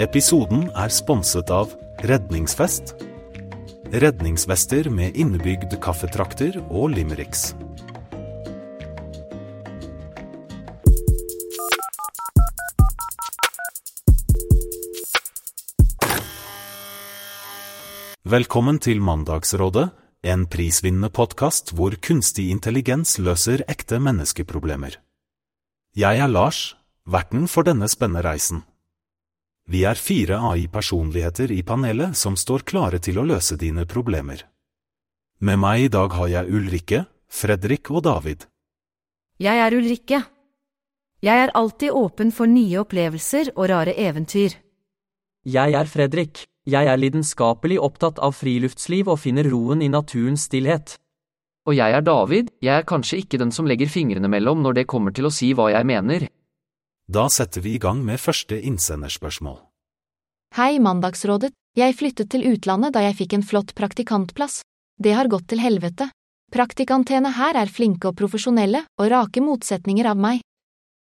Episoden er sponset av Redningsfest. Redningsvester med innebygd kaffetrakter og limericks. Velkommen til Mandagsrådet, en prisvinnende podkast hvor kunstig intelligens løser ekte menneskeproblemer. Jeg er Lars, verten for denne spennende reisen. Vi er fire AI-personligheter i panelet som står klare til å løse dine problemer. Med meg i dag har jeg Ulrikke, Fredrik og David. Jeg er Ulrikke. Jeg er alltid åpen for nye opplevelser og rare eventyr. Jeg er Fredrik. Jeg er lidenskapelig opptatt av friluftsliv og finner roen i naturens stillhet. Og jeg er David, jeg er kanskje ikke den som legger fingrene mellom når det kommer til å si hva jeg mener. Da setter vi i gang med første innsenderspørsmål. Hei, Mandagsrådet. Jeg flyttet til utlandet da jeg fikk en flott praktikantplass. Det har gått til helvete. Praktikantene her er flinke og profesjonelle, og rake motsetninger av meg.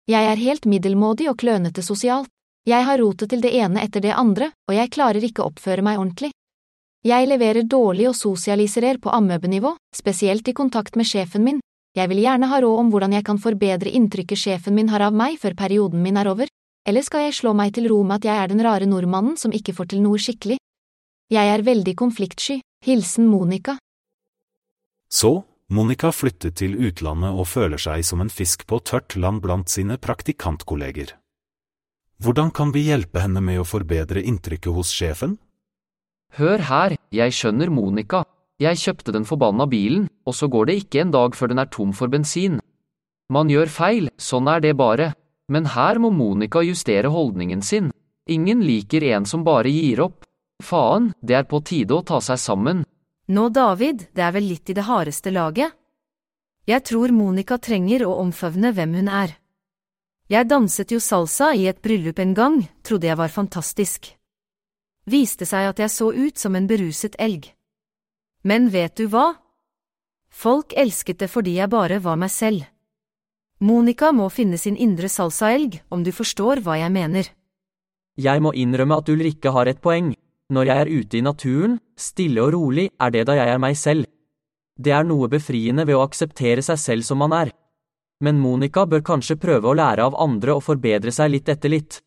Jeg er helt middelmådig og klønete sosialt. Jeg har rotet til det ene etter det andre, og jeg klarer ikke å oppføre meg ordentlig. Jeg leverer dårlig og sosialiserer på amøbenivå, spesielt i kontakt med sjefen min. Jeg vil gjerne ha råd om hvordan jeg kan forbedre inntrykket sjefen min har av meg før perioden min er over, eller skal jeg slå meg til ro med at jeg er den rare nordmannen som ikke får til noe skikkelig? Jeg er veldig konfliktsky. Hilsen Monica. Så, Monica flyttet til utlandet og føler seg som en fisk på tørt land blant sine praktikantkolleger. Hvordan kan vi hjelpe henne med å forbedre inntrykket hos sjefen? Hør her, jeg skjønner Monica. Jeg kjøpte den forbanna bilen, og så går det ikke en dag før den er tom for bensin. Man gjør feil, sånn er det bare, men her må Monica justere holdningen sin. Ingen liker en som bare gir opp. Faen, det er på tide å ta seg sammen. Nå, David, det er vel litt i det hardeste laget? Jeg tror Monica trenger å omfavne hvem hun er. Jeg danset jo salsa i et bryllup en gang, trodde jeg var fantastisk. Viste seg at jeg så ut som en beruset elg. Men vet du hva? Folk elsket det fordi jeg bare var meg selv. Monica må finne sin indre salsaelg, om du forstår hva jeg mener. Jeg må innrømme at Ulrikke har et poeng. Når jeg er ute i naturen, stille og rolig, er det da jeg er meg selv. Det er noe befriende ved å akseptere seg selv som man er. Men Monica bør kanskje prøve å lære av andre og forbedre seg litt etter litt.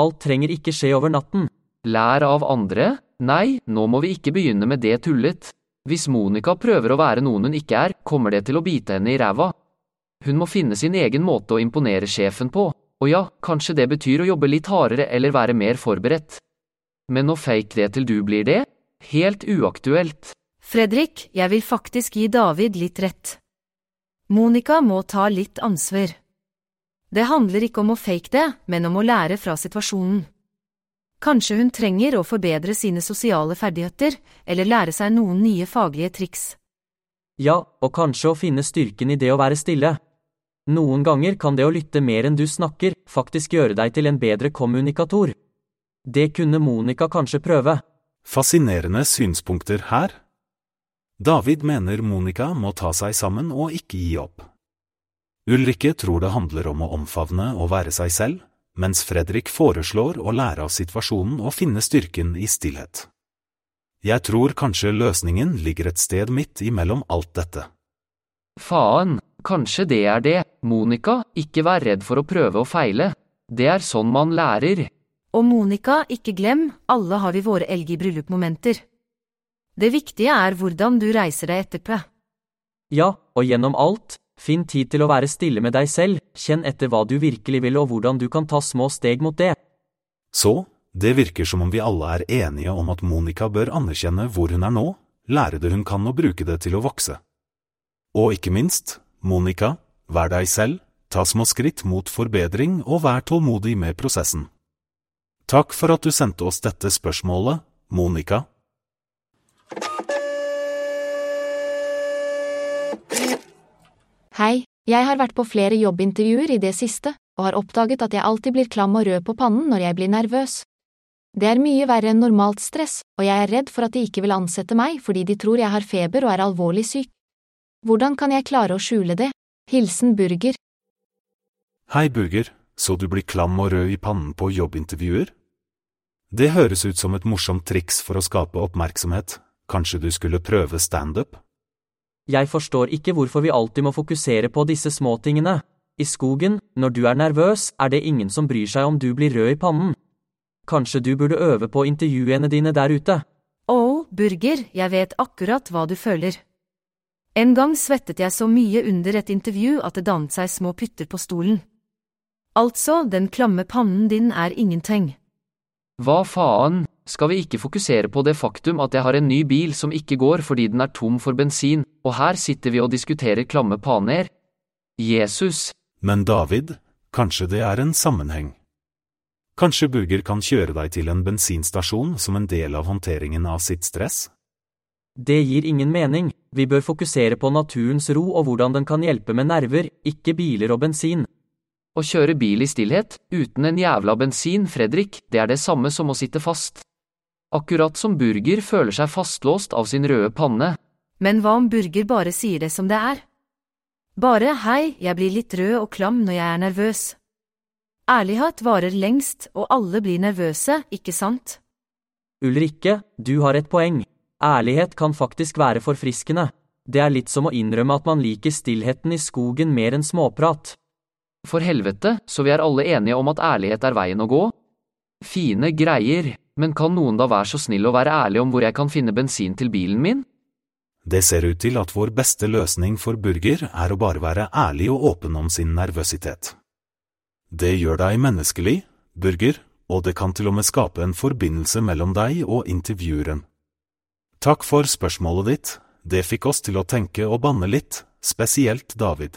Alt trenger ikke skje over natten. Lær av andre? Nei, nå må vi ikke begynne med det tullet. Hvis Monica prøver å være noen hun ikke er, kommer det til å bite henne i ræva. Hun må finne sin egen måte å imponere sjefen på, og ja, kanskje det betyr å jobbe litt hardere eller være mer forberedt. Men å fake det til du blir det? Helt uaktuelt. Fredrik, jeg vil faktisk gi David litt rett. Monica må ta litt ansvar. Det handler ikke om å fake det, men om å lære fra situasjonen. Kanskje hun trenger å forbedre sine sosiale ferdigheter, eller lære seg noen nye faglige triks. Ja, og kanskje å finne styrken i det å være stille. Noen ganger kan det å lytte mer enn du snakker, faktisk gjøre deg til en bedre kommunikator. Det kunne Monica kanskje prøve. Fascinerende synspunkter her. David mener Monica må ta seg sammen og ikke gi opp. Ulrikke tror det handler om å omfavne og være seg selv, mens Fredrik foreslår å lære av situasjonen og finne styrken i stillhet. Jeg tror kanskje løsningen ligger et sted midt imellom alt dette. Faen, kanskje det er det, Monica, ikke vær redd for å prøve og feile. Det er sånn man lærer. Og Monica, ikke glem, alle har vi våre elg i bryllup-momenter. Det viktige er hvordan du reiser deg etterpå. Ja, og gjennom alt, finn tid til å være stille med deg selv, kjenn etter hva du virkelig vil og hvordan du kan ta små steg mot det. Så, det virker som om vi alle er enige om at Monica bør anerkjenne hvor hun er nå, lære det hun kan og bruke det til å vokse. Og ikke minst, Monica, vær deg selv, ta små skritt mot forbedring og vær tålmodig med prosessen. Takk for at du sendte oss dette spørsmålet, Monica. Hei, jeg har vært på flere jobbintervjuer i det siste, og har oppdaget at jeg alltid blir klam og rød på pannen når jeg blir nervøs. Det er mye verre enn normalt stress, og jeg er redd for at de ikke vil ansette meg fordi de tror jeg har feber og er alvorlig syk. Hvordan kan jeg klare å skjule det? Hilsen Burger. Hei, Burger, så du blir klam og rød i pannen på jobbintervjuer? Det høres ut som et morsomt triks for å skape oppmerksomhet, kanskje du skulle prøve standup? Jeg forstår ikke hvorfor vi alltid må fokusere på disse småtingene. I skogen, når du er nervøs, er det ingen som bryr seg om du blir rød i pannen. Kanskje du burde øve på intervjuene dine der ute? Å, Burger, jeg vet akkurat hva du føler. En gang svettet jeg så mye under et intervju at det dannet seg små pytter på stolen. Altså, den klamme pannen din er ingenting. Hva faen, skal vi ikke fokusere på det faktum at jeg har en ny bil som ikke går fordi den er tom for bensin, og her sitter vi og diskuterer klamme paner? Jesus, Men David, kanskje det er en sammenheng? Kanskje Burger kan kjøre deg til en bensinstasjon som en del av håndteringen av sitt stress? Det gir ingen mening, vi bør fokusere på naturens ro og hvordan den kan hjelpe med nerver, ikke biler og bensin. å kjøre bil i stillhet, uten en jævla bensin, Fredrik, det er det samme som å sitte fast. Akkurat som Burger føler seg fastlåst av sin røde panne. Men hva om Burger bare sier det som det er? Bare hei, jeg blir litt rød og klam når jeg er nervøs. Ærlighet varer lengst, og alle blir nervøse, ikke sant? Ulrikke, du har et poeng. Ærlighet kan faktisk være forfriskende. Det er litt som å innrømme at man liker stillheten i skogen mer enn småprat. For helvete, så vi er alle enige om at ærlighet er veien å gå? Fine greier, men kan noen da være så snill å være ærlig om hvor jeg kan finne bensin til bilen min? Det ser ut til at vår beste løsning for Burger er å bare være ærlig og åpen om sin nervøsitet. Det gjør deg menneskelig, Burger, og det kan til og med skape en forbindelse mellom deg og intervjueren. Takk for spørsmålet ditt, det fikk oss til å tenke og banne litt, spesielt David.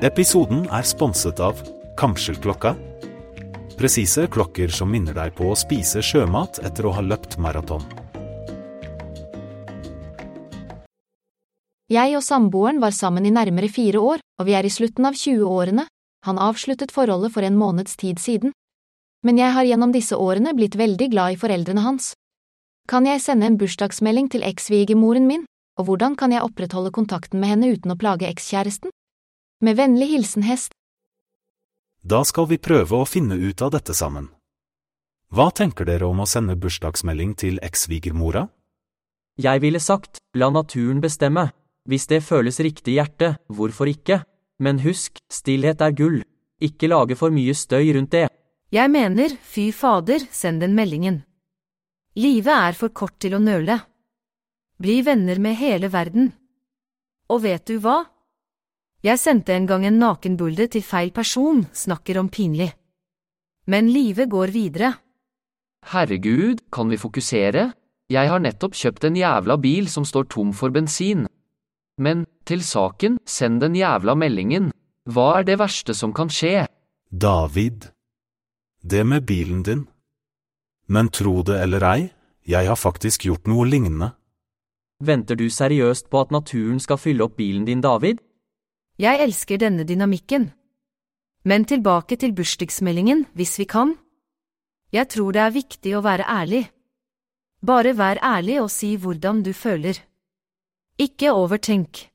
Episoden er sponset av Kamskjellklokka. Presise klokker som minner deg på å spise sjømat etter å ha løpt maraton. Jeg og samboeren var sammen i nærmere fire år, og vi er i slutten av 20-årene. Han avsluttet forholdet for en måneds tid siden. Men jeg har gjennom disse årene blitt veldig glad i foreldrene hans. Kan jeg sende en bursdagsmelding til ekssvigermoren min, og hvordan kan jeg opprettholde kontakten med henne uten å plage ekskjæresten? Med vennlig hilsen Hest. Da skal vi prøve å finne ut av dette sammen. Hva tenker dere om å sende bursdagsmelding til ekssvigermora? Jeg ville sagt, la naturen bestemme. Hvis det føles riktig i hjertet, hvorfor ikke? Men husk, stillhet er gull. Ikke lage for mye støy rundt det. Jeg mener, fy fader, send den meldingen. Livet er for kort til å nøle. Bli venner med hele verden. Og vet du hva? Jeg sendte en gang en nakenbulde til feil person, snakker om pinlig. Men livet går videre. Herregud, kan vi fokusere? Jeg har nettopp kjøpt en jævla bil som står tom for bensin. Men, til saken, send den jævla meldingen. Hva er det verste som kan skje? David. Det med bilen din. Men tro det eller ei, jeg har faktisk gjort noe lignende. Venter du seriøst på at naturen skal fylle opp bilen din, David? Jeg elsker denne dynamikken. Men tilbake til bursdagsmeldingen, hvis vi kan. Jeg tror det er viktig å være ærlig. Bare vær ærlig og si hvordan du føler. Ikke overtenk.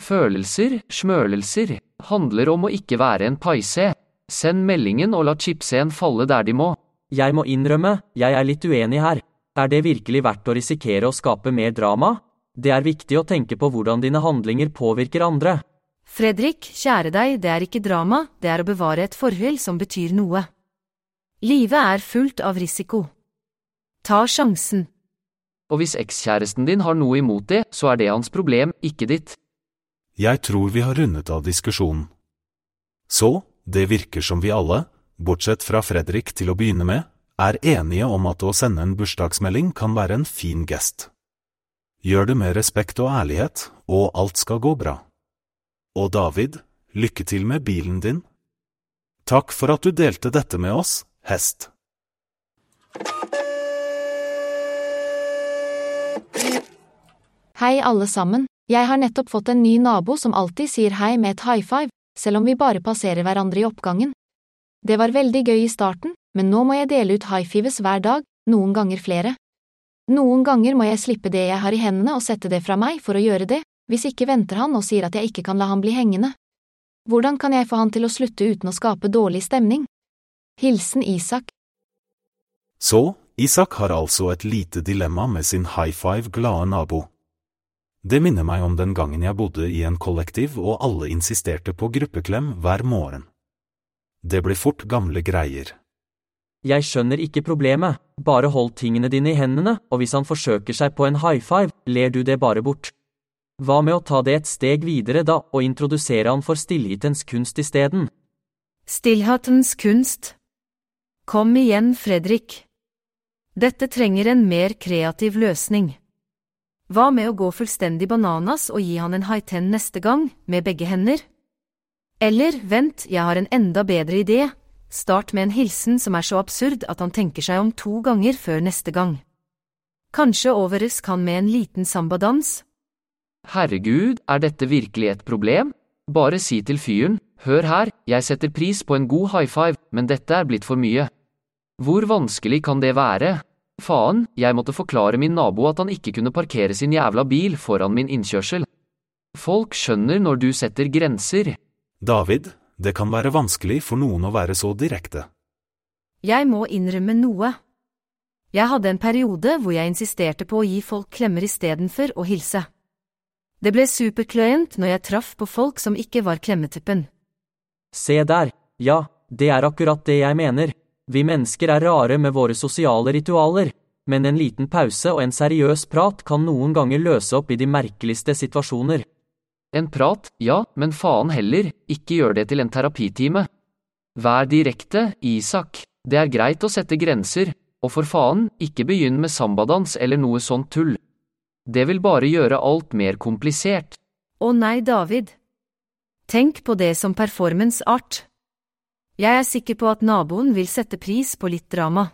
Følelser, smølelser, handler om å ikke være en paise. Send meldingen og la chipsen falle der de må. Jeg må innrømme, jeg er litt uenig her. Er det virkelig verdt å risikere å skape mer drama? Det er viktig å tenke på hvordan dine handlinger påvirker andre. Fredrik, kjære deg, det er ikke drama, det er å bevare et forhold som betyr noe. Livet er fullt av risiko. Ta sjansen. Og hvis ekskjæresten din har noe imot det, så er det hans problem, ikke ditt. Jeg tror vi har rundet av diskusjonen. Så, det virker som vi alle, bortsett fra Fredrik til å begynne med, er enige om at å sende en bursdagsmelding kan være en fin gest. Gjør det med respekt og ærlighet, og alt skal gå bra. Og David, lykke til med bilen din. Takk for at du delte dette med oss, hest. Hei alle sammen, jeg har nettopp fått en ny nabo som alltid sier hei med et high five, selv om vi bare passerer hverandre i oppgangen. Det var veldig gøy i starten, men nå må jeg dele ut high fives hver dag, noen ganger flere. Noen ganger må jeg slippe det jeg har i hendene og sette det fra meg for å gjøre det, hvis ikke venter han og sier at jeg ikke kan la han bli hengende. Hvordan kan jeg få han til å slutte uten å skape dårlig stemning? Hilsen Isak. Så, Isak har altså et lite dilemma med sin high five-glade nabo. Det minner meg om den gangen jeg bodde i en kollektiv og alle insisterte på gruppeklem hver morgen. Det ble fort gamle greier. Jeg skjønner ikke problemet, bare hold tingene dine i hendene, og hvis han forsøker seg på en high five, ler du det bare bort. Hva med å ta det et steg videre da, og introdusere han for stillhetens kunst isteden? Stillhetens kunst. Kom igjen, Fredrik. Dette trenger en mer kreativ løsning. Hva med å gå fullstendig bananas og gi han en high ten neste gang, med begge hender? Eller, vent, jeg har en enda bedre idé, start med en hilsen som er så absurd at han tenker seg om to ganger før neste gang. Kanskje overrask han med en liten sambadans? Herregud, er dette virkelig et problem? Bare si til fyren, hør her, jeg setter pris på en god high five, men dette er blitt for mye. Hvor vanskelig kan det være? Faen, jeg måtte forklare min nabo at han ikke kunne parkere sin jævla bil foran min innkjørsel. Folk skjønner når du setter grenser. David, det kan være vanskelig for noen å være så direkte. Jeg må innrømme noe. Jeg hadde en periode hvor jeg insisterte på å gi folk klemmer istedenfor å hilse. Det ble superkløyent når jeg traff på folk som ikke var klemmetuppen. Se der, ja, det er akkurat det jeg mener. Vi mennesker er rare med våre sosiale ritualer, men en liten pause og en seriøs prat kan noen ganger løse opp i de merkeligste situasjoner. En prat, ja, men faen heller, ikke gjør det til en terapitime. Vær direkte, Isak, det er greit å sette grenser, og for faen, ikke begynn med sambadans eller noe sånt tull. Det vil bare gjøre alt mer komplisert. Å nei, David. Tenk på det som performance art. Jeg er sikker på at naboen vil sette pris på litt drama.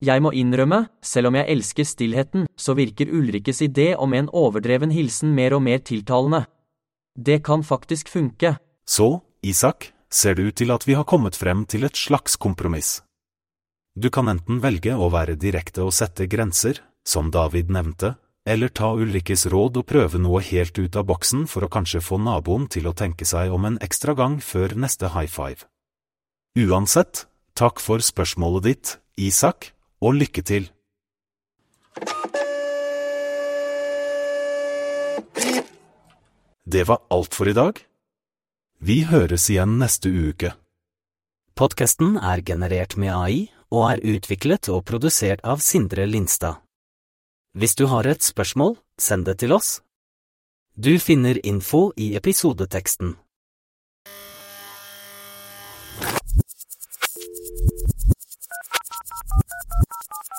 Jeg må innrømme, selv om jeg elsker stillheten, så virker Ulrikkes idé om en overdreven hilsen mer og mer tiltalende. Det kan faktisk funke. Så, Isak, ser det ut til at vi har kommet frem til et slags kompromiss. Du kan enten velge å være direkte og sette grenser, som David nevnte, eller ta Ulrikkes råd og prøve noe helt ut av boksen for å kanskje få naboen til å tenke seg om en ekstra gang før neste high five. Uansett, takk for spørsmålet ditt, Isak, og lykke til. Det var alt for i dag. Vi høres igjen neste uke. Podkasten er generert med AI og er utviklet og produsert av Sindre Lindstad. Hvis du har et spørsmål, send det til oss. Du finner info i episodeteksten.